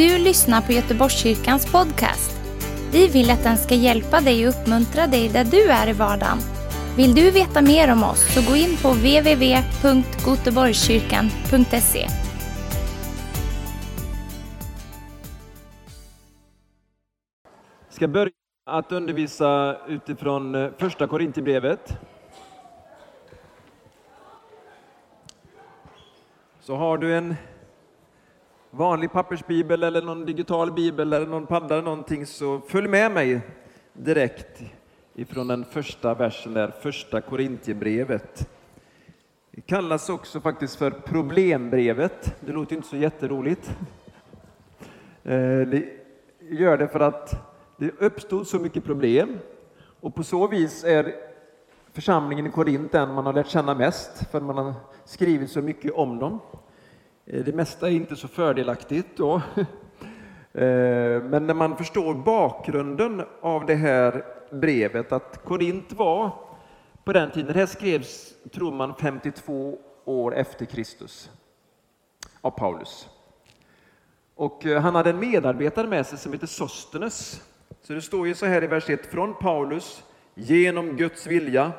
du lyssnar på Göteborgskyrkans podcast. Vi vill att den ska hjälpa dig och uppmuntra dig där du är i vardagen. Vill du veta mer om oss så gå in på www.goteborgskyrkan.se. Jag ska börja att undervisa utifrån eh, första Korinthierbrevet. Så har du en vanlig pappersbibel eller någon digital bibel eller någon padda eller någonting så följ med mig direkt ifrån den första versen där, första Korintierbrevet. Det kallas också faktiskt för problembrevet. Det låter inte så jätteroligt. Eh, det gör det för att det uppstod så mycket problem och på så vis är församlingen i Korint den man har lärt känna mest för man har skrivit så mycket om dem. Eh, det mesta är inte så fördelaktigt då. Eh, men när man förstår bakgrunden av det här brevet, att Korint var på den tiden, det här skrevs, tror man, 52 år efter Kristus av Paulus. Och eh, han hade en medarbetare med sig som heter Sostenes. Så det står ju så här i vers 1, från Paulus, genom Guds vilja,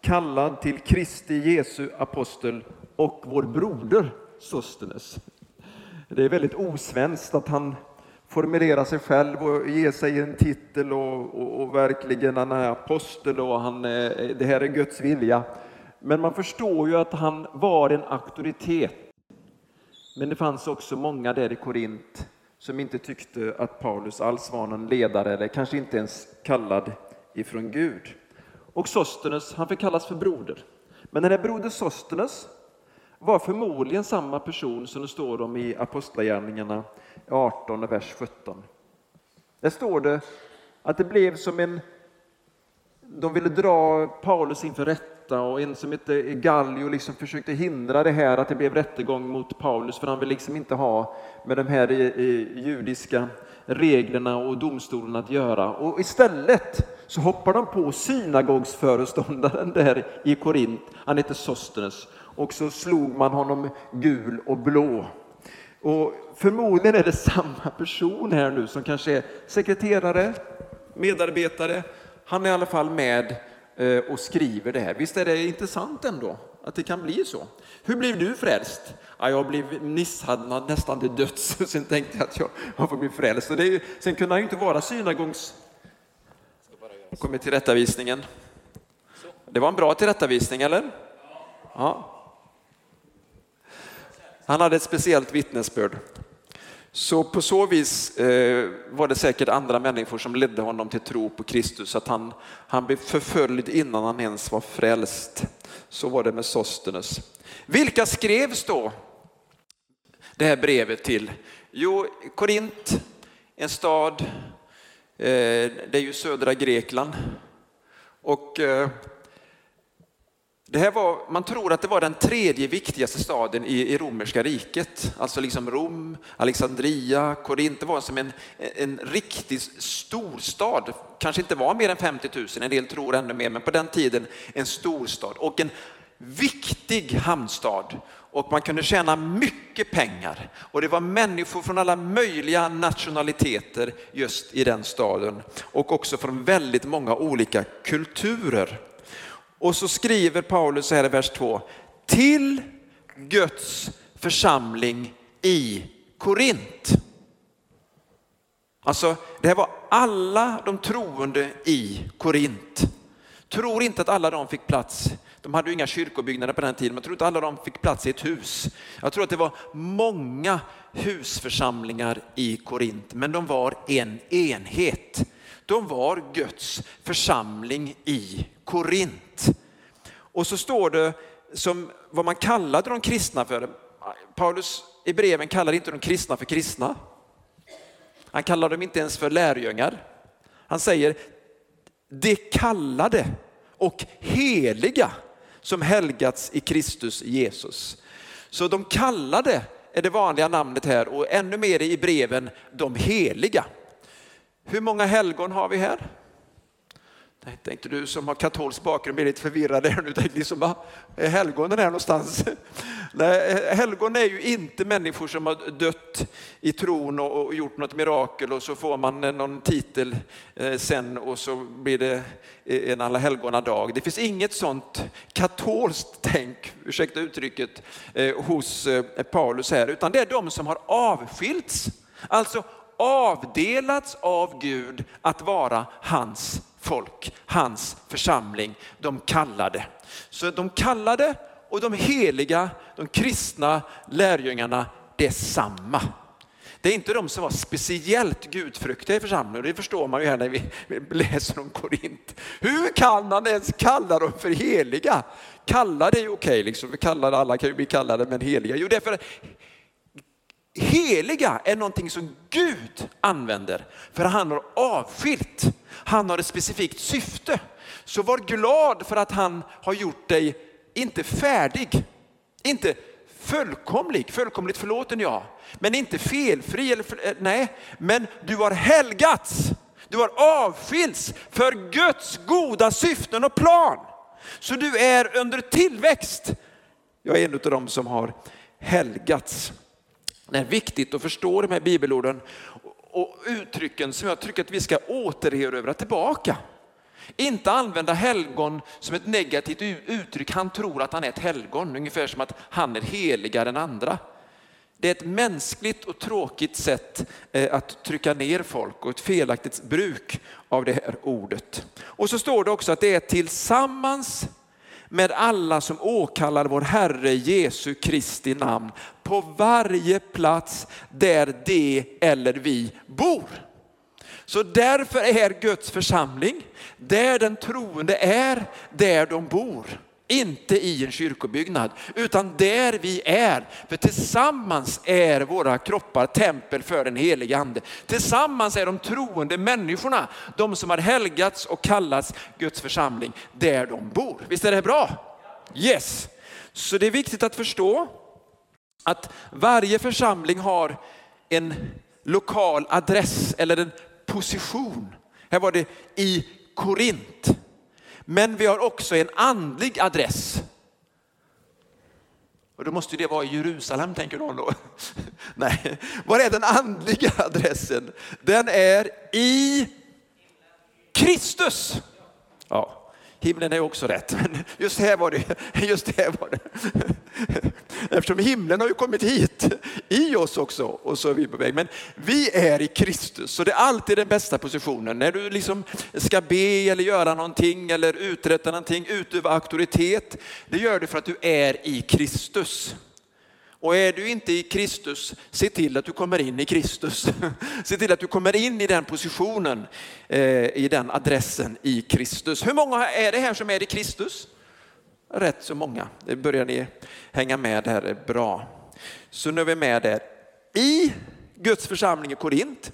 kallad till Kristi Jesu apostel och vår broder Sostenes. Det är väldigt osvenskt att han formulerar sig själv och ger sig en titel och, och, och verkligen han är apostel och han, det här är Guds vilja. Men man förstår ju att han var en auktoritet. Men det fanns också många där i Korint som inte tyckte att Paulus alls var någon ledare eller kanske inte ens kallad ifrån Gud. Och Sostenes, han fick kallas för broder. Men den här broder Sostenes, var förmodligen samma person som det står om i Apostlagärningarna 18, vers 17. Där står det att det blev som en... De ville dra Paulus inför rätta och en som hette Gallio liksom försökte hindra det här att det blev rättegång mot Paulus för han ville liksom inte ha med de här eh, eh, judiska reglerna och domstolen att göra. Och istället så hoppar de på synagogsföreståndaren där i Korint, han heter Sostenes, och så slog man honom gul och blå. Och förmodligen är det samma person här nu som kanske är sekreterare, medarbetare. Han är i alla fall med eh, och skriver det här. Visst är det intressant ändå att det kan bli så? Hur blev du frälst? Ja, jag blev misshandlad nästan till döds, sen tänkte jag att jag, jag får bli frälst. Och det, sen kunde han ju inte vara synagogs... Kommer tillrättavisningen. Det var en bra tillrättavisning, eller? Ja. Han hade ett speciellt vittnesbörd. Så på så vis eh, var det säkert andra människor som ledde honom till tro på Kristus, att han, han blev förföljd innan han ens var frälst. Så var det med Sostenes. Vilka skrevs då det här brevet till? Jo, Korint, en stad, eh, det är ju södra Grekland. Och eh, det här var, man tror att det var den tredje viktigaste staden i, i romerska riket. Alltså liksom Rom, Alexandria, Korint. Det var som en, en riktig storstad. Kanske inte var mer än 50 000, en del tror ännu mer, men på den tiden en storstad. Och en viktig hamnstad. Och man kunde tjäna mycket pengar. Och det var människor från alla möjliga nationaliteter just i den staden. Och också från väldigt många olika kulturer. Och så skriver Paulus så här i vers 2. Till Guds församling i Korint. Alltså, det här var alla de troende i Korint. Tror inte att alla de fick plats. De hade ju inga kyrkobyggnader på den tiden, men jag tror inte alla de fick plats i ett hus. Jag tror att det var många husförsamlingar i Korint, men de var en enhet. De var Guds församling i Korint. Och så står det som vad man kallade de kristna för. Paulus i breven kallar inte de kristna för kristna. Han kallar dem inte ens för lärjungar. Han säger det kallade och heliga som helgats i Kristus Jesus. Så de kallade är det vanliga namnet här och ännu mer i breven de heliga. Hur många helgon har vi här? Nej, tänkte du som har katolsk bakgrund blir lite förvirrad där nu. Tänkte liksom, är helgonen här någonstans? Nej, helgon är ju inte människor som har dött i tron och gjort något mirakel och så får man någon titel eh, sen och så blir det eh, en alla helgona dag. Det finns inget sånt katolskt tänk, ursäkta uttrycket, eh, hos Paulus här, utan det är de som har avskilts. Alltså avdelats av Gud att vara hans folk, hans församling, de kallade. Så de kallade och de heliga, de kristna lärjungarna, det är samma. Det är inte de som var speciellt gudfruktiga i församlingen, det förstår man ju här när vi läser om Korint. Hur kan han ens kalla dem för heliga? Kalla det är ju okej, liksom. kallade, alla kan ju bli kallade, men heliga. Jo, därför heliga är någonting som Gud använder för han har avskilt. Han har ett specifikt syfte. Så var glad för att han har gjort dig, inte färdig, inte fullkomlig, fullkomligt förlåten ja, men inte felfri, eller för, eh, nej, men du har helgats. Du har avskilts för Guds goda syften och plan. Så du är under tillväxt. Jag är en av dem som har helgats. Det är viktigt att förstå de här bibelorden och uttrycken som jag tycker att vi ska återerövra tillbaka. Inte använda helgon som ett negativt uttryck. Han tror att han är ett helgon, ungefär som att han är heligare än andra. Det är ett mänskligt och tråkigt sätt eh, att trycka ner folk och ett felaktigt bruk av det här ordet. Och så står det också att det är tillsammans med alla som åkallar vår Herre Jesu Kristi namn på varje plats där de eller vi bor. Så därför är Guds församling där den troende är, där de bor. Inte i en kyrkobyggnad, utan där vi är. För tillsammans är våra kroppar tempel för den helige ande. Tillsammans är de troende människorna, de som har helgats och kallats Guds församling, där de bor. Visst är det bra? Yes. Så det är viktigt att förstå att varje församling har en lokal adress eller en position. Här var det i Korint. Men vi har också en andlig adress. Och då måste det vara i Jerusalem tänker någon då. Nej, var är den andliga adressen? Den är i Kristus. Ja, himlen är också rätt, men just här var det. Just här var det. Eftersom himlen har ju kommit hit i oss också och så är vi på väg. Men vi är i Kristus, så det är alltid den bästa positionen. När du liksom ska be eller göra någonting eller uträtta någonting, utöva auktoritet. Det gör du för att du är i Kristus. Och är du inte i Kristus, se till att du kommer in i Kristus. Se till att du kommer in i den positionen, eh, i den adressen i Kristus. Hur många är det här som är i Kristus? Rätt så många. Det börjar ni hänga med här, bra. Så nu är vi med där. I Guds församling i Korint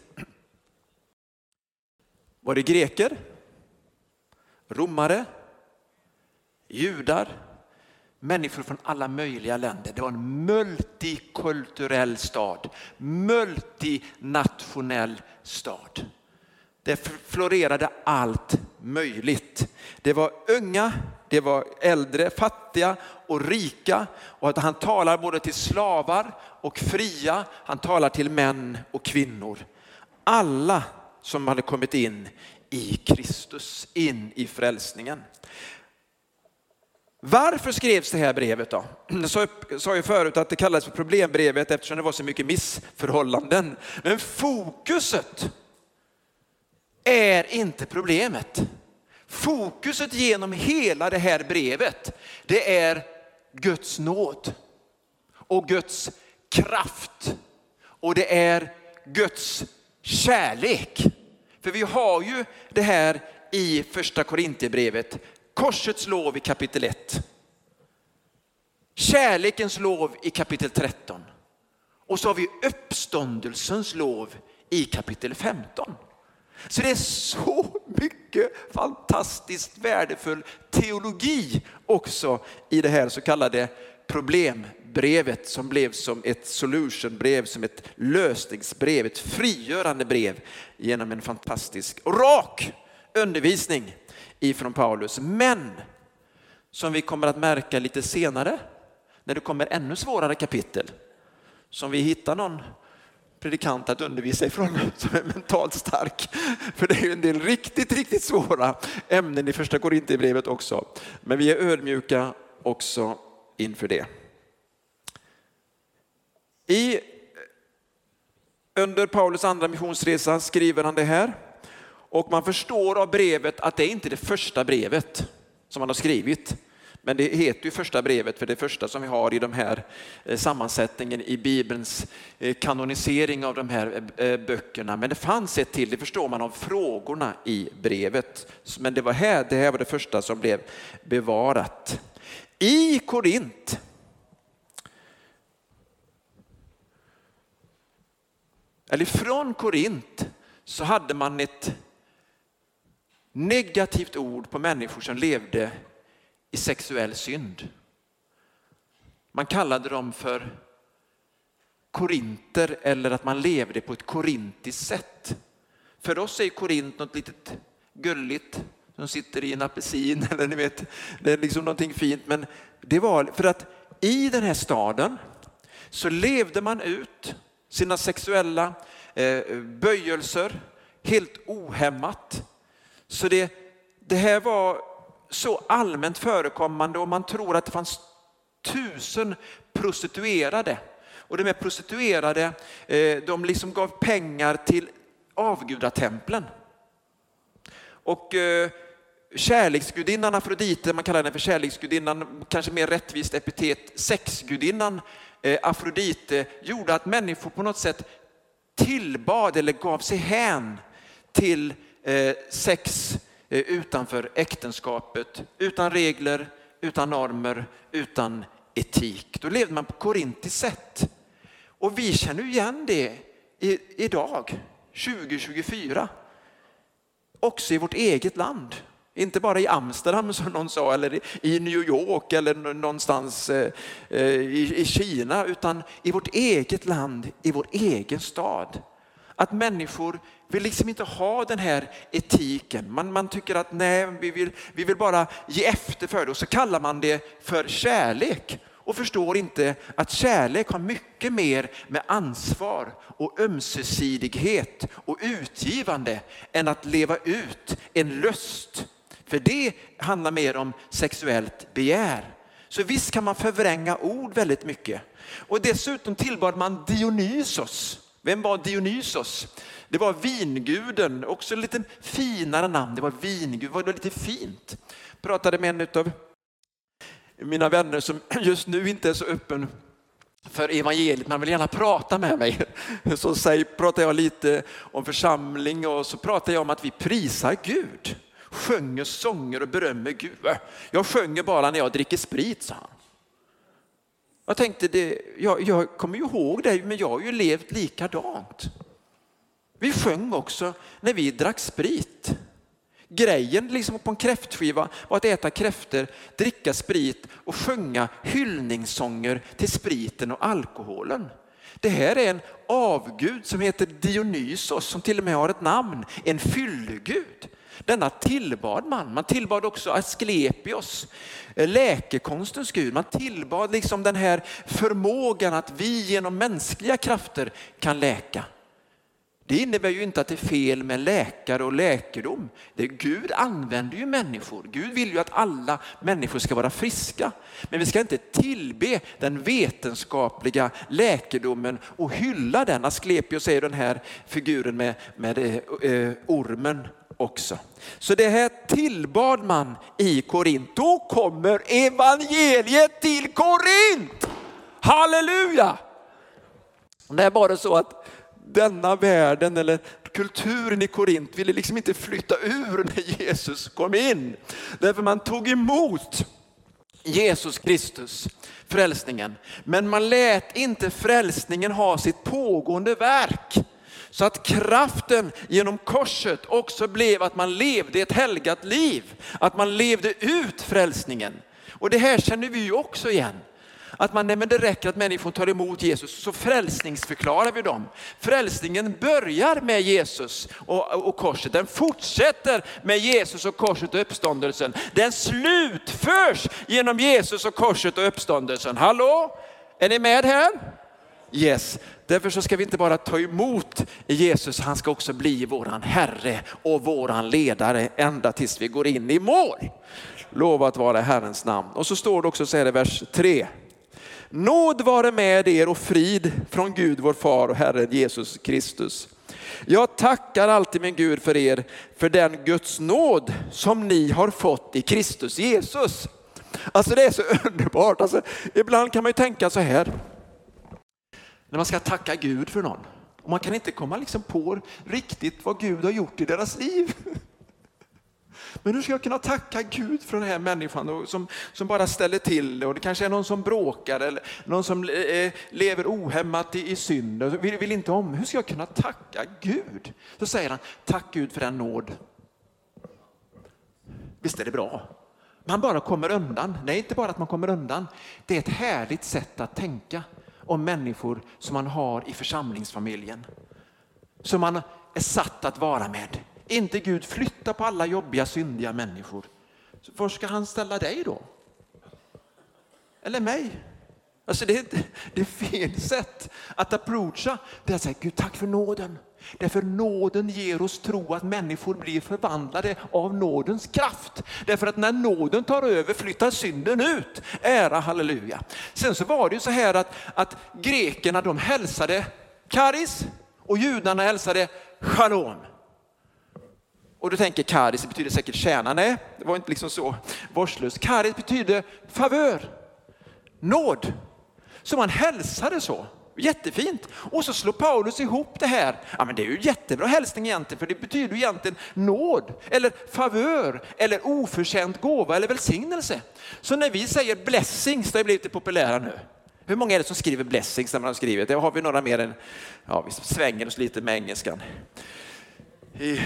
var det greker, romare, judar, människor från alla möjliga länder. Det var en multikulturell stad, multinationell stad. Det florerade allt möjligt. Det var unga, det var äldre, fattiga och rika. Och att han talar både till slavar och fria. Han talar till män och kvinnor. Alla som hade kommit in i Kristus, in i frälsningen. Varför skrevs det här brevet då? Jag sa ju förut att det kallades för problembrevet eftersom det var så mycket missförhållanden. Men fokuset är inte problemet. Fokuset genom hela det här brevet, det är Guds nåd och Guds kraft och det är Guds kärlek. För vi har ju det här i första Korinthierbrevet, korsets lov i kapitel 1. Kärlekens lov i kapitel 13. Och så har vi uppståndelsens lov i kapitel 15. Så det är så mycket fantastiskt värdefull teologi också i det här så kallade problembrevet som blev som ett solutionbrev, som ett lösningsbrev, ett frigörande brev genom en fantastisk och rak undervisning ifrån Paulus. Men som vi kommer att märka lite senare när det kommer ännu svårare kapitel, som vi hittar någon predikant att undervisa ifrån som är mentalt stark. För det är ju en del riktigt, riktigt svåra ämnen i första Korinthierbrevet också. Men vi är ödmjuka också inför det. I, under Paulus andra missionsresa skriver han det här. Och man förstår av brevet att det är inte det första brevet som han har skrivit. Men det heter ju första brevet för det första som vi har i de här eh, sammansättningen i Bibelns eh, kanonisering av de här eh, böckerna. Men det fanns ett till, det förstår man av frågorna i brevet. Men det var här, det här var det första som blev bevarat. I Korint eller från Korint så hade man ett negativt ord på människor som levde i sexuell synd. Man kallade dem för korinter eller att man levde på ett korintiskt sätt. För oss är Korint något litet gulligt som sitter i en apelsin eller ni vet, det är liksom någonting fint. Men det var för att i den här staden så levde man ut sina sexuella eh, böjelser helt ohämmat. Så det, det här var så allmänt förekommande och man tror att det fanns tusen prostituerade. Och de här prostituerade, eh, de liksom gav pengar till avgudatemplen. Och eh, kärleksgudinnan Afrodite, man kallar henne för kärleksgudinnan, kanske mer rättvist epitet, sexgudinnan eh, Afrodite gjorde att människor på något sätt tillbad eller gav sig hän till Eh, sex eh, utanför äktenskapet, utan regler, utan normer, utan etik. Då levde man på korintiskt sätt. Och vi känner igen det idag, 2024. Också i vårt eget land. Inte bara i Amsterdam som någon sa, eller i New York eller någonstans eh, i Kina, utan i vårt eget land, i vår egen stad. Att människor vill liksom inte ha den här etiken. Man, man tycker att nej, vi vill, vi vill bara ge efter för det och så kallar man det för kärlek och förstår inte att kärlek har mycket mer med ansvar och ömsesidighet och utgivande än att leva ut en lust. För det handlar mer om sexuellt begär. Så visst kan man förvränga ord väldigt mycket. Och dessutom tillbad man Dionysos. Vem var Dionysos? Det var vinguden, också lite finare namn. Det var vingud, det var lite fint. Jag pratade med en av mina vänner som just nu inte är så öppen för evangeliet, man vill gärna prata med mig. Så säg, pratar jag lite om församling och så pratar jag om att vi prisar Gud. Sjunger sånger och berömmer Gud. Jag sjunger bara när jag dricker sprit, sa han. Jag tänkte, det, jag, jag kommer ju ihåg det, men jag har ju levt likadant. Vi sjöng också när vi drack sprit. Grejen liksom på en kräftskiva var att äta kräfter, dricka sprit och sjunga hyllningssånger till spriten och alkoholen. Det här är en avgud som heter Dionysos som till och med har ett namn, en fyllegud. Denna tillbad man. Man tillbad också Asklepios, eh, läkekonstens gud. Man tillbad liksom den här förmågan att vi genom mänskliga krafter kan läka. Det innebär ju inte att det är fel med läkare och läkedom. Det Gud använder ju människor. Gud vill ju att alla människor ska vara friska. Men vi ska inte tillbe den vetenskapliga läkedomen och hylla den. Asklepios är den här figuren med, med eh, ormen också. Så det här tillbad man i Korint. Då kommer evangeliet till Korint. Halleluja! Det är bara så att denna världen eller kulturen i Korint ville liksom inte flytta ur när Jesus kom in. Därför man tog emot Jesus Kristus, frälsningen. Men man lät inte frälsningen ha sitt pågående verk. Så att kraften genom korset också blev att man levde ett helgat liv. Att man levde ut frälsningen. Och det här känner vi ju också igen. Att man, nej men det räcker att människor tar emot Jesus så frälsningsförklarar vi dem. Frälsningen börjar med Jesus och, och korset. Den fortsätter med Jesus och korset och uppståndelsen. Den slutförs genom Jesus och korset och uppståndelsen. Hallå? Är ni med här? Yes. Därför så ska vi inte bara ta emot Jesus, han ska också bli våran Herre och våran ledare ända tills vi går in i mål. Lovat vara Herrens namn. Och så står det också så här i vers 3. Nåd vare med er och frid från Gud vår far och Herren Jesus Kristus. Jag tackar alltid min Gud för er, för den Guds nåd som ni har fått i Kristus Jesus. Alltså det är så underbart. Alltså, ibland kan man ju tänka så här, när man ska tacka Gud för någon. Och man kan inte komma liksom på riktigt vad Gud har gjort i deras liv. Men hur ska jag kunna tacka Gud för den här människan som, som bara ställer till det och det kanske är någon som bråkar eller någon som eh, lever ohämmat i, i synd och vill, vill inte om. Hur ska jag kunna tacka Gud? Så säger han, tack Gud för den nåd. Visst är det bra? Man bara kommer undan. Nej, inte bara att man kommer undan. Det är ett härligt sätt att tänka om människor som man har i församlingsfamiljen. Som man är satt att vara med. Inte Gud flytta på alla jobbiga syndiga människor. Så var ska han ställa dig då? Eller mig? Alltså det, är, det är fel sätt att approacha. Det är att säga Gud tack för nåden. Därför nåden ger oss tro att människor blir förvandlade av nådens kraft. Därför att när nåden tar över flyttar synden ut. Ära halleluja. Sen så var det ju så här att, att grekerna de hälsade karis och judarna hälsade shalom. Och du tänker karis, det betyder säkert tjäna. Nej, det var inte liksom så vårdslöst. Karis betyder favör, nåd. Så man hälsade så. Jättefint. Och så slår Paulus ihop det här. Ja, men det är ju jättebra hälsning egentligen, för det betyder ju egentligen nåd, eller favör, eller oförtjänt gåva eller välsignelse. Så när vi säger blessings, det har blivit det populära nu. Hur många är det som skriver blessings när man har skrivit? Det har vi några mer än, ja vi svänger oss lite med engelskan. I,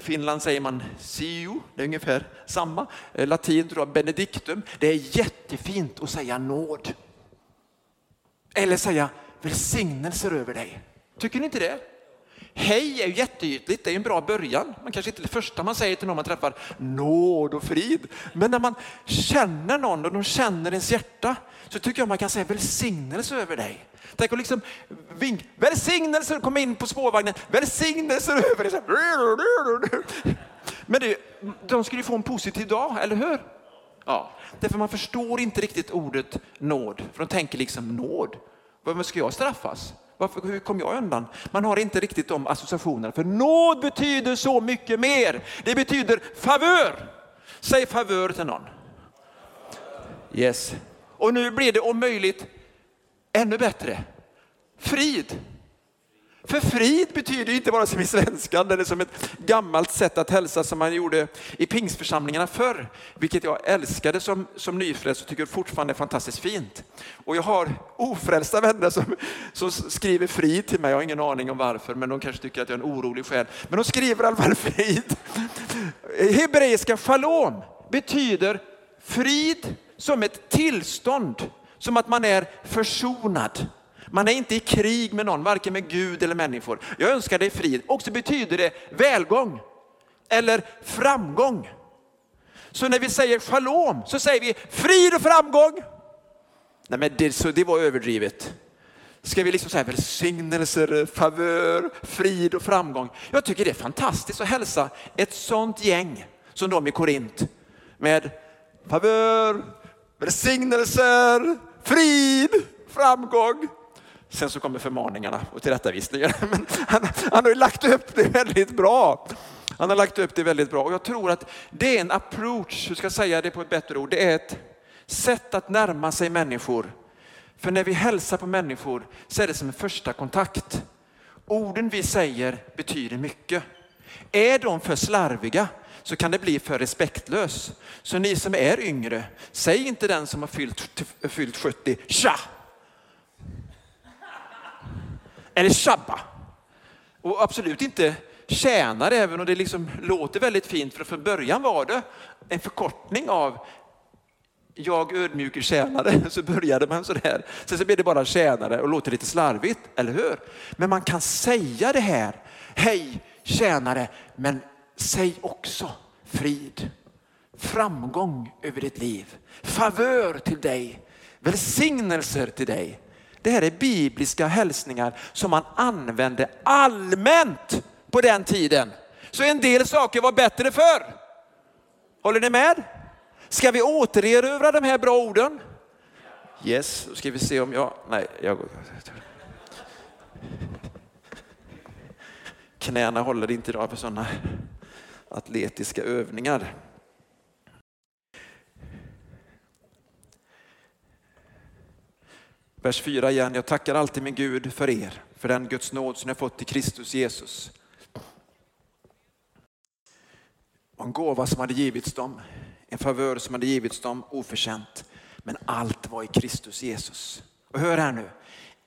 Finland säger man sio, det är ungefär samma. Eh, latin tror jag benedictum. Det är jättefint att säga nåd. Eller säga välsignelser över dig. Tycker ni inte det? Hej är ju jätteytligt, det är en bra början. Man kanske inte är det första man säger till någon man träffar, nåd och frid. Men när man känner någon och de känner ens hjärta så tycker jag man kan säga välsignelse över dig. Tänk att liksom vink, välsignelser, kom in på spårvagnen, välsignelser över dig. Men det, de skulle ju få en positiv dag, eller hur? Ja, därför man förstår inte riktigt ordet nåd, för de tänker liksom nåd. Varför ska jag straffas? Varför, hur kom jag undan? Man har inte riktigt de associationerna. För nåd betyder så mycket mer. Det betyder favör. Säg favör till någon. Yes. Och nu blir det om möjligt ännu bättre. Frid. För frid betyder inte bara som i svenskan eller som ett gammalt sätt att hälsa som man gjorde i pingsförsamlingarna förr, vilket jag älskade som, som nyfrälst och tycker fortfarande är fantastiskt fint. Och jag har ofrälsta vänner som, som skriver frid till mig, jag har ingen aning om varför, men de kanske tycker att jag är en orolig själ. Men de skriver i alla fall frid. Hebreiska shalom betyder frid som ett tillstånd, som att man är försonad. Man är inte i krig med någon, varken med Gud eller människor. Jag önskar dig frid. Och så betyder det välgång eller framgång. Så när vi säger shalom så säger vi frid och framgång. Nej men det, så det var överdrivet. Ska vi liksom säga välsignelser, favör, frid och framgång. Jag tycker det är fantastiskt att hälsa ett sånt gäng som de i Korint med favör, välsignelser, frid, framgång. Sen så kommer förmaningarna och tillrättavisningarna. Men han, han har ju lagt upp det väldigt bra. Han har lagt upp det väldigt bra och jag tror att det är en approach, hur ska jag säga det på ett bättre ord, det är ett sätt att närma sig människor. För när vi hälsar på människor så är det som en första kontakt. Orden vi säger betyder mycket. Är de för slarviga så kan det bli för respektlöst. Så ni som är yngre, säg inte den som har fyllt, fyllt 70, tja! Eller shabba. Och absolut inte tjänare, även om det liksom låter väldigt fint, för från början var det en förkortning av jag ödmjuke tjänare, så började man sådär. Sen så blir det bara tjänare och låter lite slarvigt, eller hur? Men man kan säga det här, hej tjänare, men säg också frid, framgång över ditt liv, favör till dig, välsignelser till dig. Det här är bibliska hälsningar som man använde allmänt på den tiden. Så en del saker var bättre förr. Håller ni med? Ska vi återerövra de här bra orden? Yes, då ska vi se om jag... Nej, jag går... Knäna håller inte idag för sådana atletiska övningar. Vers 4 igen. Jag tackar alltid min Gud för er, för den Guds nåd som jag fått i Kristus Jesus. En gåva som hade givits dem, en favör som hade givits dem oförtjänt. Men allt var i Kristus Jesus. Och hör här nu.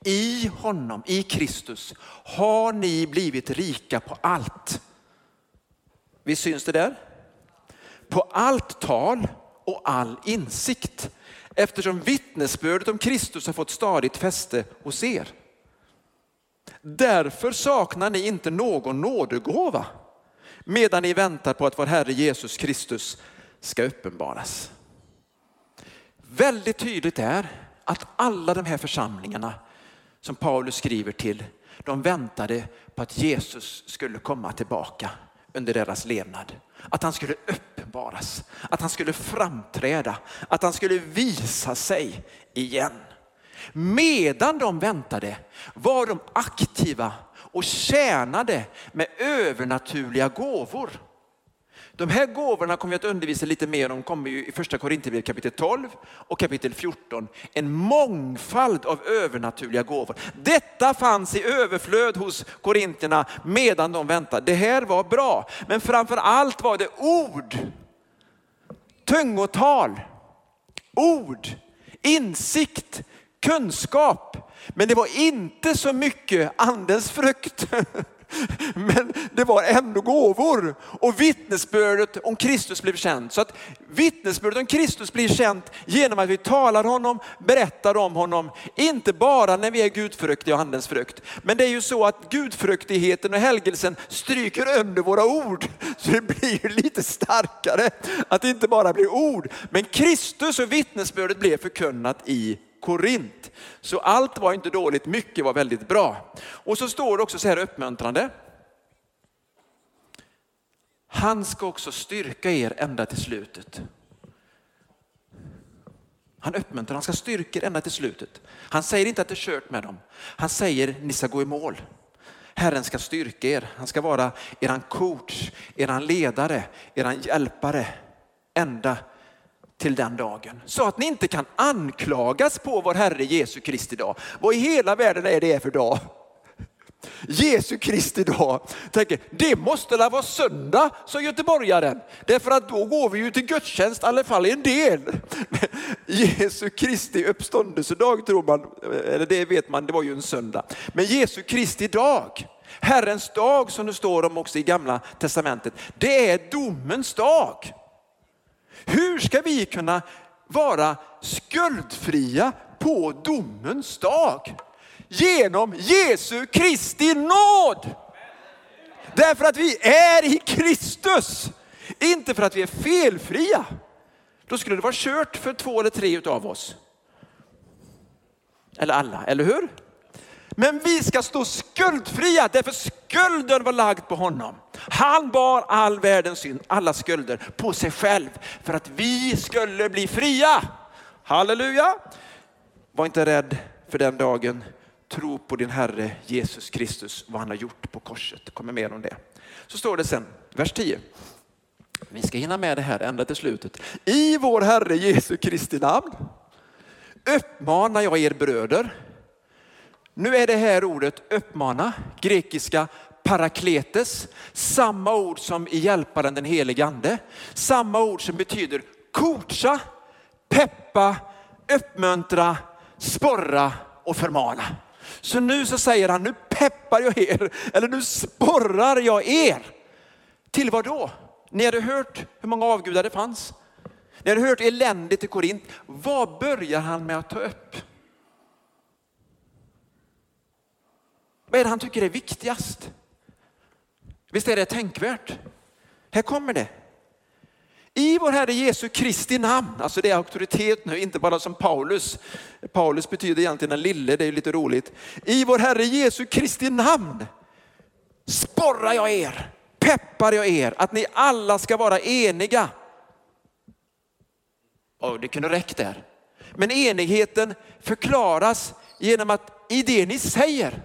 I honom, i Kristus, har ni blivit rika på allt. Visst syns det där? På allt tal och all insikt eftersom vittnesbördet om Kristus har fått stadigt fäste hos er. Därför saknar ni inte någon nådegåva medan ni väntar på att vår Herre Jesus Kristus ska uppenbaras. Väldigt tydligt är att alla de här församlingarna som Paulus skriver till, de väntade på att Jesus skulle komma tillbaka under deras levnad. Att han skulle uppenbaras, att han skulle framträda, att han skulle visa sig igen. Medan de väntade var de aktiva och tjänade med övernaturliga gåvor. De här gåvorna kommer vi att undervisa lite mer om, kommer ju i första Korinthierbrevet kapitel 12 och kapitel 14. En mångfald av övernaturliga gåvor. Detta fanns i överflöd hos korintierna medan de väntade. Det här var bra, men framför allt var det ord, tungotal, ord, insikt, kunskap. Men det var inte så mycket andens frukt. Men det var ändå gåvor och vittnesbördet om Kristus blev känt. Så att vittnesbördet om Kristus blir känt genom att vi talar honom, berättar om honom. Inte bara när vi är gudfruktiga och andens frukt. Men det är ju så att gudfruktigheten och helgelsen stryker under våra ord. Så det blir lite starkare att det inte bara blir ord. Men Kristus och vittnesbördet blev förkunnat i Korint. Så allt var inte dåligt, mycket var väldigt bra. Och så står det också så här uppmuntrande. Han ska också styrka er ända till slutet. Han uppmuntrar, han ska styrka er ända till slutet. Han säger inte att det är kört med dem. Han säger ni ska gå i mål. Herren ska styrka er. Han ska vara eran coach, eran ledare, eran hjälpare ända till den dagen. Så att ni inte kan anklagas på vår Herre Jesu Kristi dag. Vad i hela världen är det för dag? Jesu Kristi dag. Tänker, det måste väl vara söndag, sa göteborgaren. Därför att då går vi ju till gudstjänst, i alla fall en del. Jesu Kristi uppståndelsedag tror man, eller det vet man, det var ju en söndag. Men Jesu Kristi dag, Herrens dag som det står om också i gamla testamentet, det är domens dag. Hur ska vi kunna vara skuldfria på domens dag? Genom Jesu Kristi nåd. Därför att vi är i Kristus. Inte för att vi är felfria. Då skulle det vara kört för två eller tre av oss. Eller alla, eller hur? Men vi ska stå skuldfria därför skulden var lagd på honom. Han bar all världens synd, alla skulder på sig själv för att vi skulle bli fria. Halleluja! Var inte rädd för den dagen. Tro på din Herre Jesus Kristus, vad han har gjort på korset. kommer mer om det. Så står det sen, vers 10. Vi ska hinna med det här ända till slutet. I vår Herre Jesu Kristi namn uppmanar jag er bröder nu är det här ordet uppmana, grekiska parakletes, samma ord som i hjälparen den helige ande. Samma ord som betyder coacha, peppa, uppmuntra, sporra och förmana. Så nu så säger han, nu peppar jag er, eller nu sporrar jag er. Till vad då? Ni hade hört hur många avgudar det fanns. Ni hade hört eländet i Korint, vad börjar han med att ta upp? Vad är det han tycker är viktigast? Visst är det tänkvärt? Här kommer det. I vår Herre Jesu Kristi namn, alltså det är auktoritet nu, inte bara som Paulus. Paulus betyder egentligen den lille, det är lite roligt. I vår Herre Jesu Kristi namn sporrar jag er, peppar jag er att ni alla ska vara eniga. Och det kunde räckt där. Men enigheten förklaras genom att i det ni säger,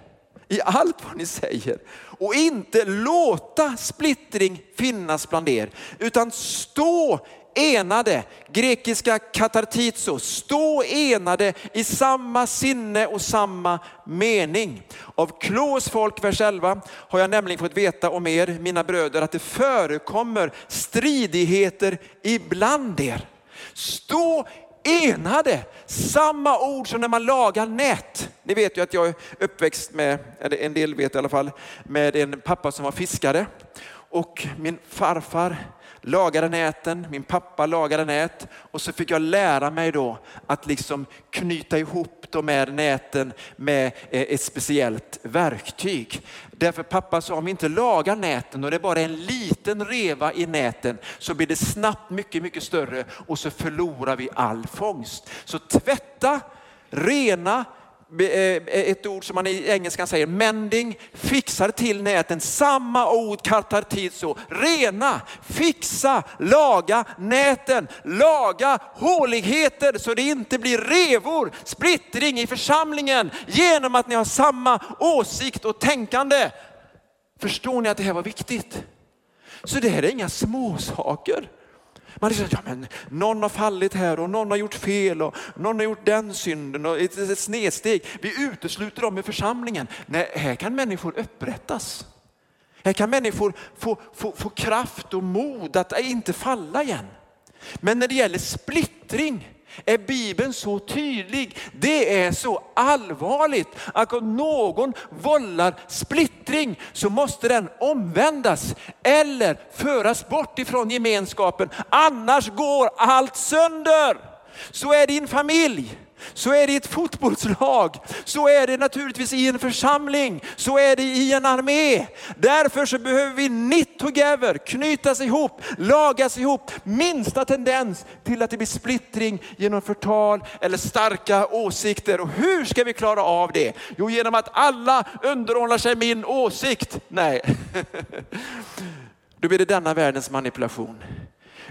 i allt vad ni säger och inte låta splittring finnas bland er utan stå enade, grekiska katartizo, stå enade i samma sinne och samma mening. Av Klos folk, vers 11, har jag nämligen fått veta om er, mina bröder, att det förekommer stridigheter ibland er. Stå enade, samma ord som när man lagar nät. Ni vet ju att jag är uppväxt med, eller en del vet i alla fall, med en pappa som var fiskare. Och min farfar lagade näten, min pappa lagade nät och så fick jag lära mig då att liksom knyta ihop de här näten med eh, ett speciellt verktyg. Därför pappa sa om vi inte lagar näten och det är bara en liten reva i näten så blir det snabbt mycket, mycket större och så förlorar vi all fångst. Så tvätta, rena, Eh, ett ord som man i engelskan säger, mending, fixar till näten. Samma ord katartizo, rena, fixa, laga näten, laga håligheter så det inte blir revor, splittring i församlingen genom att ni har samma åsikt och tänkande. Förstår ni att det här var viktigt? Så det här är inga småsaker. Man säger, ja, men någon har fallit här och någon har gjort fel och någon har gjort den synden och ett, ett snedsteg. Vi utesluter dem i församlingen. Nej, här kan människor upprättas. Här kan människor få, få, få kraft och mod att inte falla igen. Men när det gäller splittring, är Bibeln så tydlig. Det är så allvarligt att om någon vållar splittring så måste den omvändas eller föras bort ifrån gemenskapen. Annars går allt sönder. Så är din familj. Så är det i ett fotbollslag, så är det naturligtvis i en församling, så är det i en armé. Därför så behöver vi knit together, knytas ihop, lagas ihop. Minsta tendens till att det blir splittring genom förtal eller starka åsikter. Och hur ska vi klara av det? Jo, genom att alla underordnar sig min åsikt. Nej, då blir det denna världens manipulation.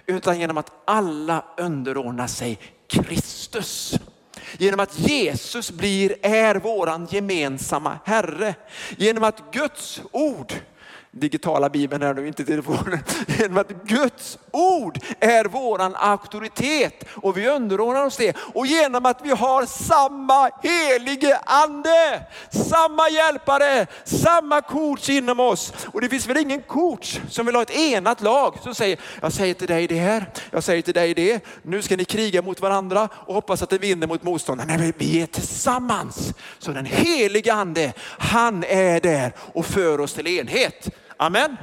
Utan genom att alla underordnar sig Kristus. Genom att Jesus blir, är våran gemensamma Herre. Genom att Guds ord digitala bibeln här nu, inte telefonen. Genom att Guds ord är våran auktoritet och vi underordnar oss det. Och genom att vi har samma helige ande, samma hjälpare, samma coach inom oss. Och det finns väl ingen coach som vill ha ett enat lag som säger, jag säger till dig det här, jag säger till dig det. Nu ska ni kriga mot varandra och hoppas att det vinner mot motståndaren. Nej, vi är tillsammans. Så den helige ande, han är där och för oss till enhet. Amen.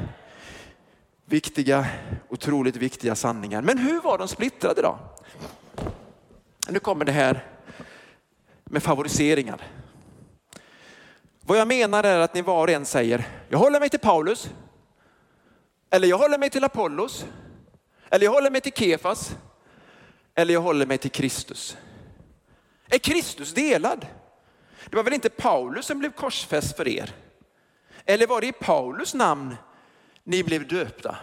Viktiga, otroligt viktiga sanningar. Men hur var de splittrade då? Nu kommer det här med favoriseringar. Vad jag menar är att ni var och en säger, jag håller mig till Paulus. Eller jag håller mig till Apollos. Eller jag håller mig till Kefas. Eller jag håller mig till Kristus. Är Kristus delad? Det var väl inte Paulus som blev korsfäst för er? Eller var det i Paulus namn ni blev döpta?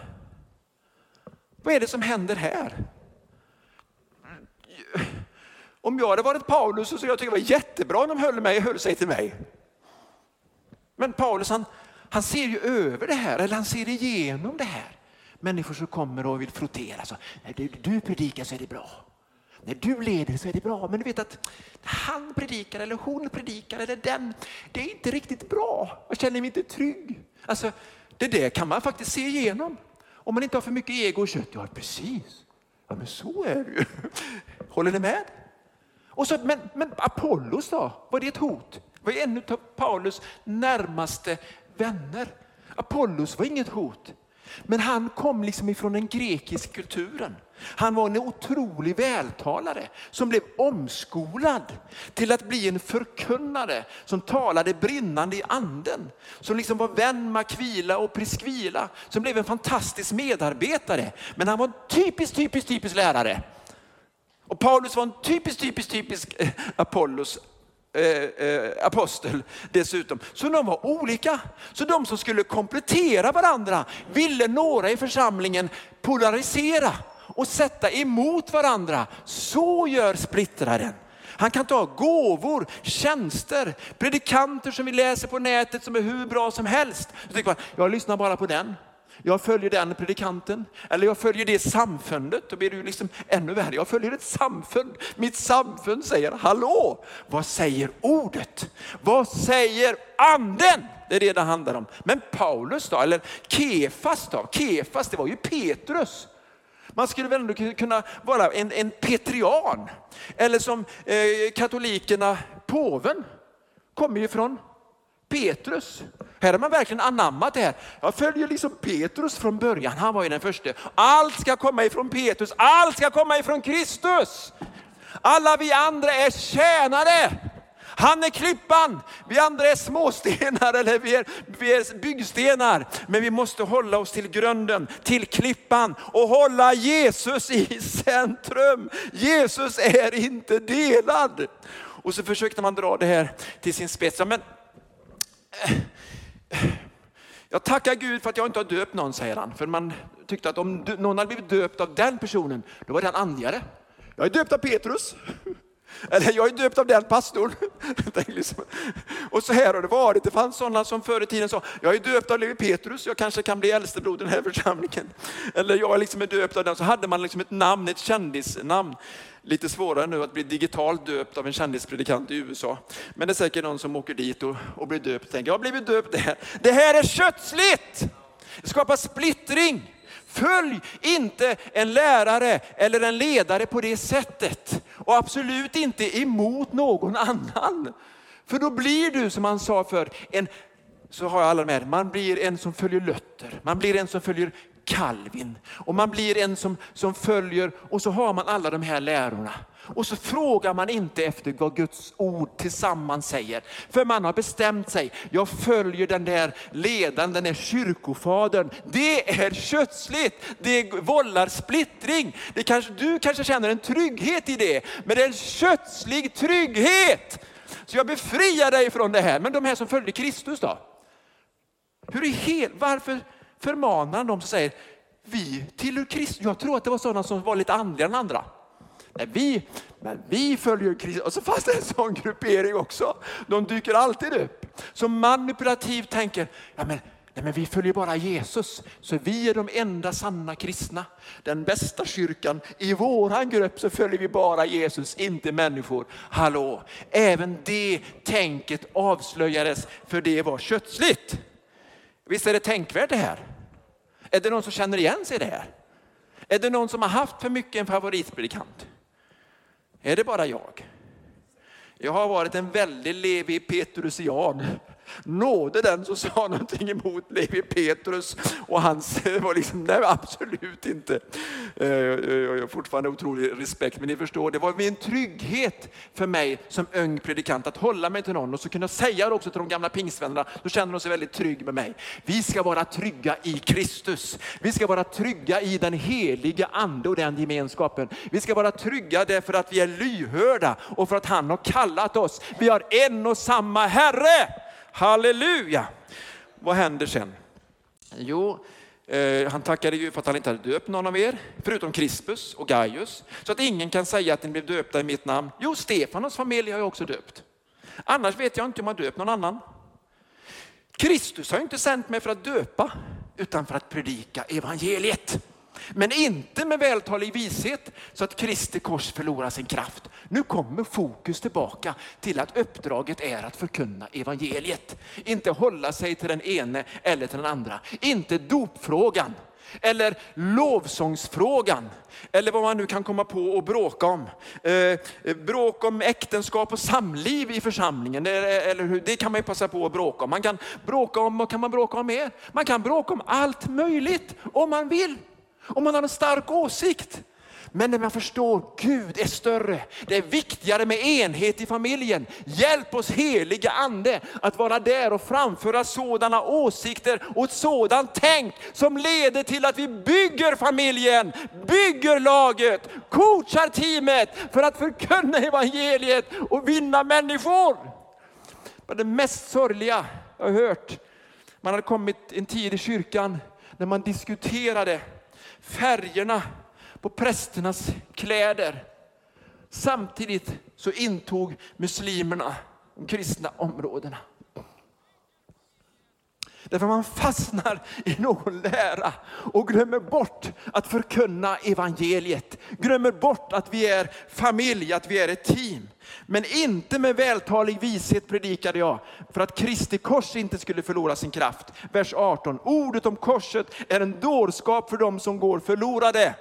Vad är det som händer här? Om jag hade varit Paulus så skulle jag tycka det var jättebra om de höll, mig, höll sig till mig. Men Paulus han, han ser ju över det här, eller han ser igenom det här. Människor som kommer och vill frottera. Så, du, du predikar så är det bra. När du leder så är det bra. Men du vet att han predikar eller hon predikar eller den, det är inte riktigt bra. Jag känner mig inte trygg. Alltså, det där kan man faktiskt se igenom. Om man inte har för mycket ego och kött. Ja, precis. Ja, men så är det ju. Håller ni med? Och så, men, men Apollos då? Var det ett hot? Var en av Paulus närmaste vänner. Apollos var inget hot. Men han kom liksom ifrån den grekiska kulturen. Han var en otrolig vältalare som blev omskolad till att bli en förkunnare som talade brinnande i anden. Som liksom var vän med Aquila och Priskvila, Som blev en fantastisk medarbetare. Men han var en typisk, typisk, typisk lärare. Och Paulus var en typisk, typisk, typisk eh, Apollos eh, eh, apostel dessutom. Så de var olika. Så de som skulle komplettera varandra ville några i församlingen polarisera och sätta emot varandra. Så gör splittraren. Han kan ta gåvor, tjänster, predikanter som vi läser på nätet som är hur bra som helst. Så tänker man, jag lyssnar bara på den. Jag följer den predikanten, eller jag följer det samfundet. Då blir det ju liksom ännu värre. Jag följer ett samfund. Mitt samfund säger, hallå, vad säger ordet? Vad säger anden? Det är det det handlar om. Men Paulus då, eller Kefas då? Kefas, det var ju Petrus. Man skulle väl ändå kunna vara en, en petrian. Eller som eh, katolikerna, påven, kommer ju från Petrus. Här har man verkligen anammat det här. Jag följer liksom Petrus från början, han var ju den första. Allt ska komma ifrån Petrus, allt ska komma ifrån Kristus. Alla vi andra är tjänare. Han är klippan, vi andra är småstenar eller vi är, vi är byggstenar. Men vi måste hålla oss till grunden, till klippan och hålla Jesus i centrum. Jesus är inte delad. Och så försökte man dra det här till sin spets. Men, jag tackar Gud för att jag inte har döpt någon, säger han. För man tyckte att om någon hade blivit döpt av den personen, då var den andligare. Jag är döpt av Petrus. Eller jag är döpt av den pastorn. Liksom- och så här har det varit. Det fanns sådana som förr i tiden sa, jag är döpt av Levi Petrus, jag kanske kan bli äldstebror i den här församlingen. Eller jag liksom är döpt av den. Så hade man liksom ett namn, ett kändisnamn. Lite svårare nu att bli digitalt döpt av en kändispredikant i USA. Men det är säkert någon som åker dit och, och blir döpt och tänker, jag har blivit döpt det här. Det här är kötsligt! Det skapar splittring. Följ inte en lärare eller en ledare på det sättet. Och absolut inte emot någon annan. För då blir du, som han sa för en så har jag alla med, man blir en som följer Luther, man blir en som följer Calvin och man blir en som, som följer och så har man alla de här lärorna. Och så frågar man inte efter vad Guds ord tillsammans säger. För man har bestämt sig, jag följer den där ledaren, den där kyrkofadern. Det är kötsligt, det vållar splittring. Det kanske, du kanske känner en trygghet i det, men det är en kötslig trygghet. Så jag befriar dig från det här. Men de här som följde Kristus då? Hur är hel, varför förmanar de som säger, vi tillhör Kristus. Jag tror att det var sådana som var lite andliga än andra. Nej, vi, men vi följer Kristus. Och så fanns det en sån gruppering också. De dyker alltid upp. Som manipulativt tänker, ja men, nej men vi följer bara Jesus. Så vi är de enda sanna kristna. Den bästa kyrkan. I våran grupp så följer vi bara Jesus, inte människor. Hallå, även det tänket avslöjades för det var kötsligt. Visst är det tänkvärt det här? Är det någon som känner igen sig i det här? Är det någon som har haft för mycket en favoritpredikant? Är det bara jag? Jag har varit en väldig Levi Petrusian nådde den som sa någonting emot Levi Petrus och hans var liksom, nej absolut inte. Eh, jag har fortfarande otrolig respekt, men ni förstår, det var en trygghet för mig som ung predikant att hålla mig till någon och så kunna säga det också till de gamla pingstvännerna. Då känner de sig väldigt trygg med mig. Vi ska vara trygga i Kristus. Vi ska vara trygga i den heliga ande och den gemenskapen. Vi ska vara trygga därför att vi är lyhörda och för att han har kallat oss. Vi har en och samma Herre. Halleluja! Vad händer sen? Jo, eh, han tackade ju för att han inte hade döpt någon av er, förutom Crispus och Gaius, så att ingen kan säga att ni blev döpta i mitt namn. Jo, Stefanos familj har jag också döpt. Annars vet jag inte om jag döpt någon annan. Kristus har inte sänt mig för att döpa, utan för att predika evangeliet. Men inte med vältalig vishet så att Kristi kors förlorar sin kraft. Nu kommer fokus tillbaka till att uppdraget är att förkunna evangeliet. Inte hålla sig till den ene eller till den andra. Inte dopfrågan eller lovsångsfrågan, eller vad man nu kan komma på och bråka om. Eh, bråk om äktenskap och samliv i församlingen, eller hur? det kan man ju passa på att bråka om. Man kan bråka om, vad kan man bråka om mer? Man kan bråka om allt möjligt om man vill. Om man har en stark åsikt. Men när man förstår Gud är större, det är viktigare med enhet i familjen. Hjälp oss heliga ande att vara där och framföra sådana åsikter och ett sådant tänk som leder till att vi bygger familjen, bygger laget, coachar teamet för att förkunna evangeliet och vinna människor. Det mest sorgliga jag har hört, man hade kommit en tid i kyrkan när man diskuterade färgerna på prästernas kläder. Samtidigt så intog muslimerna de kristna områdena. Därför man fastnar i någon lära och glömmer bort att förkunna evangeliet. Glömmer bort att vi är familj, att vi är ett team. Men inte med vältalig vishet predikade jag för att Kristi kors inte skulle förlora sin kraft. Vers 18. Ordet om korset är en dårskap för dem som går förlorade.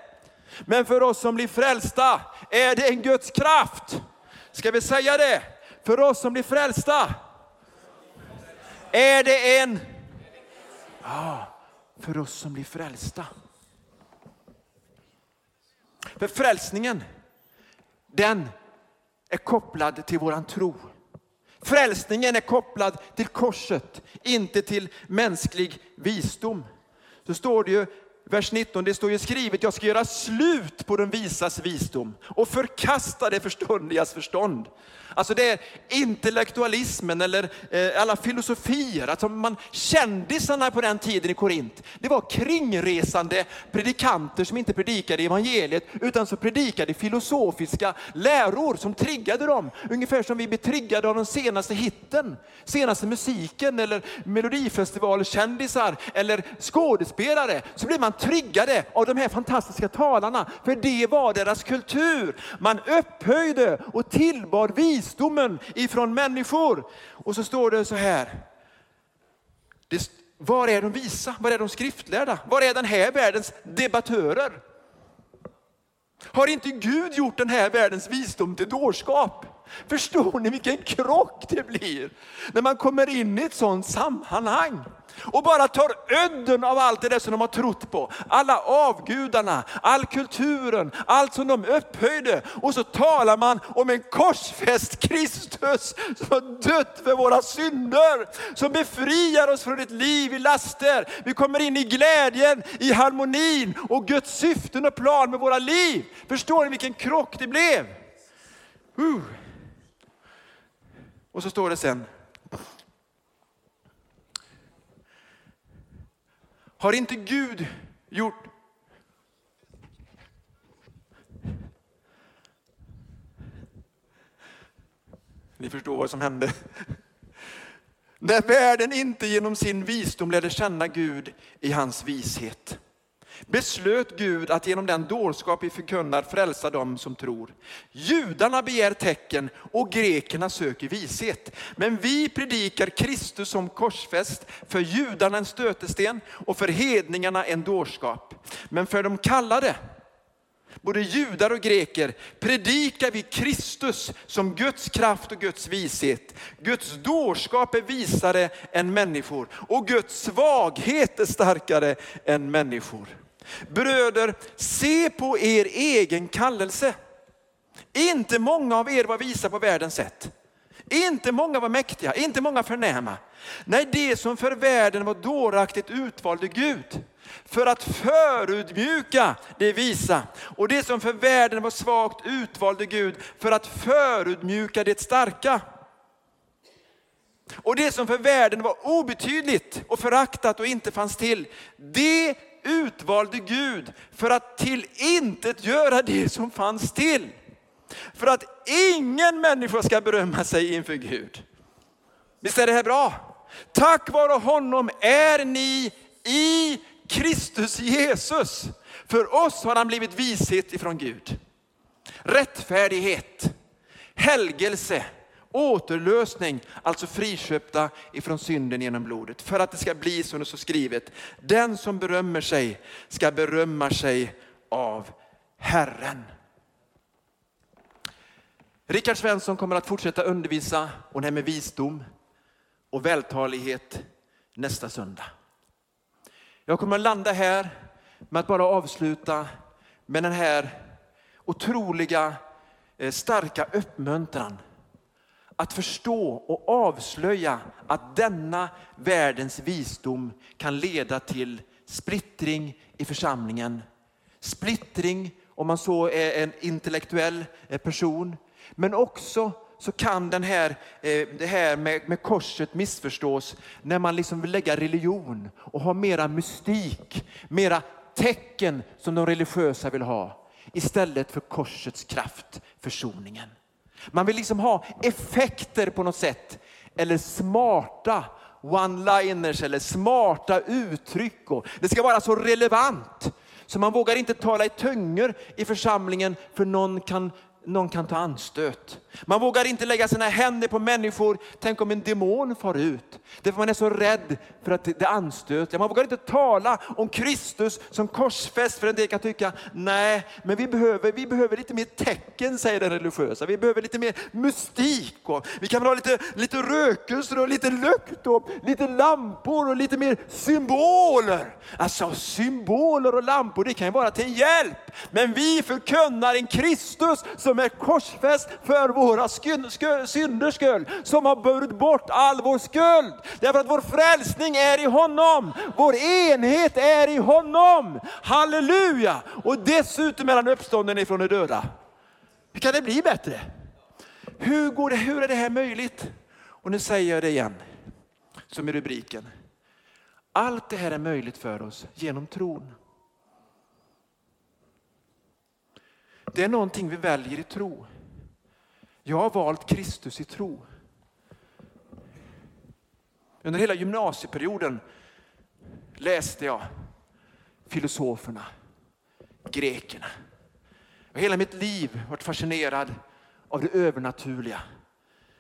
Men för oss som blir frälsta är det en Guds kraft. Ska vi säga det? För oss som blir frälsta är det en... Ja, för oss som blir frälsta. För frälsningen, den är kopplad till våran tro. Frälsningen är kopplad till korset, inte till mänsklig visdom. Så står det ju vers 19, det står ju skrivet, jag ska göra slut på den visas visdom och förkasta det förståndigas förstånd. Alltså det är intellektualismen eller eh, alla filosofier. Alltså man, kändisarna på den tiden i Korint, det var kringresande predikanter som inte predikade evangeliet utan som predikade filosofiska läror som triggade dem. Ungefär som vi blir triggade av den senaste hitten, senaste musiken eller melodifestivalkändisar eller skådespelare. Så blir man triggade av de här fantastiska talarna, för det var deras kultur. Man upphöjde och tillbad vis visdomen ifrån människor. Och så står det så här. Det, var är de visa? Var är de skriftlärda? Var är den här världens debattörer? Har inte Gud gjort den här världens visdom till dårskap? Förstår ni vilken krock det blir när man kommer in i ett sådant sammanhang? och bara tar ödden av allt det där som de har trott på. Alla avgudarna, all kulturen, allt som de upphöjde. Och så talar man om en korsfäst Kristus som har dött för våra synder. Som befriar oss från ett liv i laster. Vi kommer in i glädjen, i harmonin och Guds syften och plan med våra liv. Förstår ni vilken krock det blev? Uh. Och så står det sen, Har inte Gud gjort Ni förstår vad som hände. När världen inte genom sin visdom lärde känna Gud i hans vishet beslöt Gud att genom den dårskap vi förkunnar frälsa dem som tror. Judarna begär tecken och grekerna söker vishet. Men vi predikar Kristus som korsfäst, för judarna en stötesten och för hedningarna en dårskap. Men för de kallade, både judar och greker, predikar vi Kristus som Guds kraft och Guds vishet. Guds dårskap är visare än människor och Guds svaghet är starkare än människor. Bröder, se på er egen kallelse. Inte många av er var visa på världens sätt. Inte många var mäktiga, inte många förnäma. Nej, det som för världen var dåraktigt utvalde Gud för att förutmjuka det visa. Och det som för världen var svagt utvalde Gud för att förutmjuka det starka. Och det som för världen var obetydligt och föraktat och inte fanns till, det utvalde Gud för att till intet göra det som fanns till. För att ingen människa ska berömma sig inför Gud. Visst är det här bra? Tack vare honom är ni i Kristus Jesus. För oss har han blivit vishet ifrån Gud. Rättfärdighet, helgelse, Återlösning, alltså friköpta ifrån synden genom blodet. För att det ska bli som det står skrivet. Den som berömmer sig ska berömma sig av Herren. Rickard Svensson kommer att fortsätta undervisa och med visdom och vältalighet nästa söndag. Jag kommer att landa här med att bara avsluta med den här otroliga eh, starka uppmuntran att förstå och avslöja att denna världens visdom kan leda till splittring i församlingen. Splittring om man så är en intellektuell eh, person, men också så kan den här, eh, det här med, med korset missförstås när man liksom vill lägga religion och ha mera mystik, mera tecken som de religiösa vill ha istället för korsets kraft, försoningen. Man vill liksom ha effekter på något sätt eller smarta one-liners eller smarta uttryck. Och det ska vara så relevant så man vågar inte tala i tungor i församlingen för någon kan någon kan ta anstöt. Man vågar inte lägga sina händer på människor. Tänk om en demon far ut. Därför man är så rädd för att det är anstöt. Man vågar inte tala om Kristus som korsfäst. För en del kan tycka, nej, men vi behöver, vi behöver lite mer tecken, säger den religiösa. Vi behöver lite mer mystik. Och vi kan väl ha lite, lite rökelser och lite lukt och lite lampor och lite mer symboler. Alltså symboler och lampor, det kan ju vara till hjälp. Men vi förkunnar en Kristus som som är korsfäst för våra synders skull, som har burit bort all vår skuld. Därför att vår frälsning är i honom, vår enhet är i honom. Halleluja! Och dessutom är han uppstånden ifrån de döda. Hur kan det bli bättre? Hur, går det, hur är det här möjligt? Och nu säger jag det igen, som i rubriken. Allt det här är möjligt för oss genom tron. Det är någonting vi väljer i tro. Jag har valt Kristus i tro. Under hela gymnasieperioden läste jag filosoferna, grekerna. Och hela mitt liv varit fascinerad av det övernaturliga.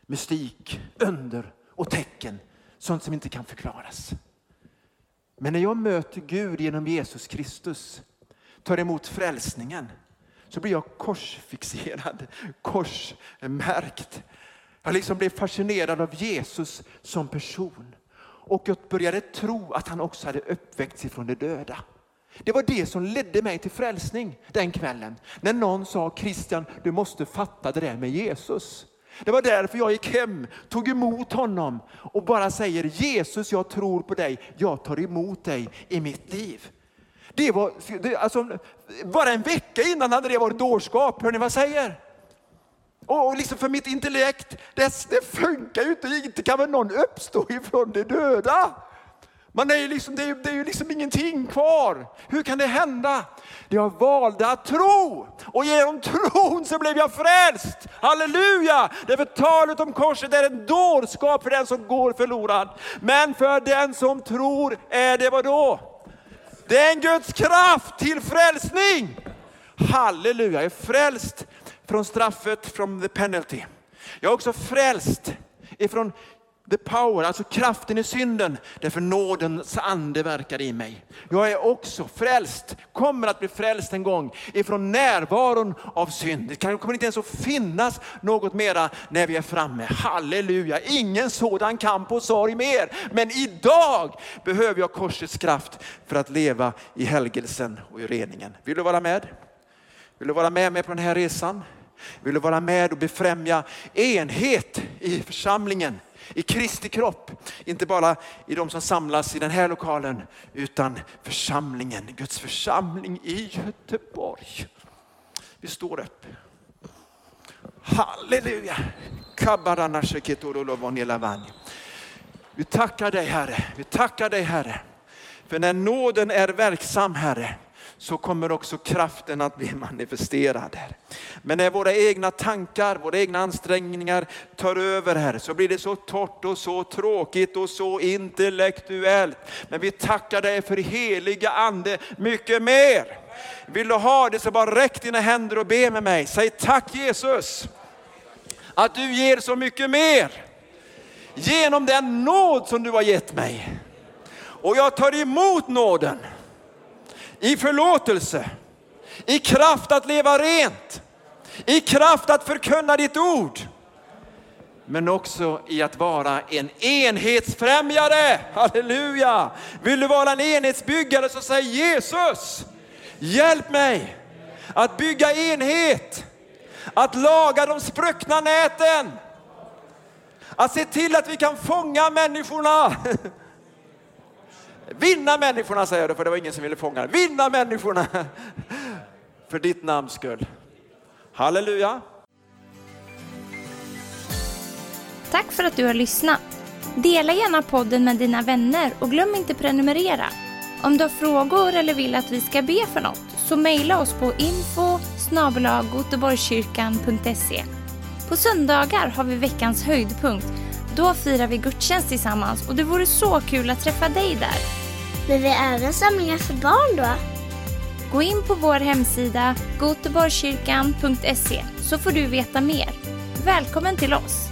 Mystik, under och tecken. Sånt som inte kan förklaras. Men när jag möter Gud genom Jesus Kristus, tar emot frälsningen, så blir jag korsfixerad, korsmärkt. Jag liksom blev fascinerad av Jesus som person. Och jag började tro att han också hade uppväckts ifrån de döda. Det var det som ledde mig till frälsning den kvällen. När någon sa Christian, du måste fatta det där med Jesus. Det var därför jag gick hem, tog emot honom och bara säger Jesus, jag tror på dig, jag tar emot dig i mitt liv. Det var, det, alltså, bara en vecka innan hade det varit dårskap. Hör ni vad jag säger? Och liksom för mitt intellekt, det, det funkar ju inte. Inte kan väl någon uppstå ifrån de döda? Man är ju liksom, det, är, det är ju liksom ingenting kvar. Hur kan det hända? Jag valde att tro och genom tron så blev jag frälst. Halleluja! Därför talet om korset är en dårskap för den som går förlorad. Men för den som tror är det vad då? Det är en Guds kraft till frälsning. Halleluja, jag är frälst från straffet, from the penalty. Jag är också frälst ifrån the power, alltså kraften i synden, därför nådens ande verkar i mig. Jag är också frälst, kommer att bli frälst en gång ifrån närvaron av synd. Det kommer inte ens att finnas något mera när vi är framme. Halleluja, ingen sådan kamp och sorg mer. Men idag behöver jag korsets kraft för att leva i helgelsen och i reningen. Vill du vara med? Vill du vara med mig på den här resan? Vill du vara med och befrämja enhet i församlingen? I Kristi kropp. Inte bara i de som samlas i den här lokalen, utan församlingen, Guds församling i Göteborg. Vi står upp. Halleluja! Vi tackar dig Herre, vi tackar dig Herre. För när nåden är verksam Herre, så kommer också kraften att bli manifesterad. Här. Men när våra egna tankar, våra egna ansträngningar tar över här så blir det så torrt och så tråkigt och så intellektuellt. Men vi tackar dig för heliga ande mycket mer. Vill du ha det så bara räck dina händer och be med mig. Säg tack Jesus att du ger så mycket mer genom den nåd som du har gett mig. Och jag tar emot nåden i förlåtelse, i kraft att leva rent, i kraft att förkunna ditt ord. Men också i att vara en enhetsfrämjare. Halleluja! Vill du vara en enhetsbyggare så säg Jesus, hjälp mig att bygga enhet, att laga de spruckna näten, att se till att vi kan fånga människorna. Vinna människorna säger du, för det var ingen som ville fånga. Vinna människorna för ditt namns skull. Halleluja. Tack för att du har lyssnat. Dela gärna podden med dina vänner och glöm inte prenumerera. Om du har frågor eller vill att vi ska be för något så mejla oss på info På söndagar har vi veckans höjdpunkt. Då firar vi gudstjänst tillsammans och det vore så kul att träffa dig där. Men vi har även samlingar för barn då? Gå in på vår hemsida goteborgskyrkan.se så får du veta mer. Välkommen till oss!